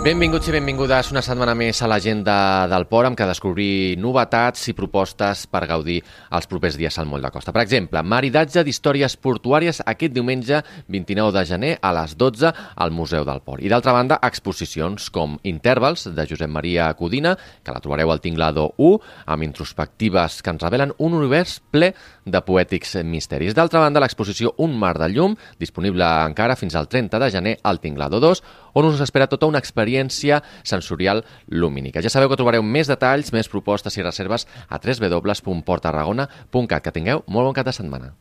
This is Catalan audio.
Benvinguts i benvingudes una setmana més a l'agenda del Port amb què descobrir novetats i propostes per gaudir els propers dies al Moll de Costa. Per exemple, maridatge d'històries portuàries aquest diumenge 29 de gener a les 12 al Museu del Port. I d'altra banda, exposicions com Intervals de Josep Maria Codina, que la trobareu al Tinglado 1, amb introspectives que ens revelen un univers ple de poètics misteris. D'altra banda, l'exposició Un mar de llum, disponible encara fins al 30 de gener al Tinglado 2, on us espera tota una experiència sensorial lumínica. Ja sabeu que trobareu més detalls, més propostes i reserves a www.portarragona.cat. Que tingueu molt bon cap de setmana.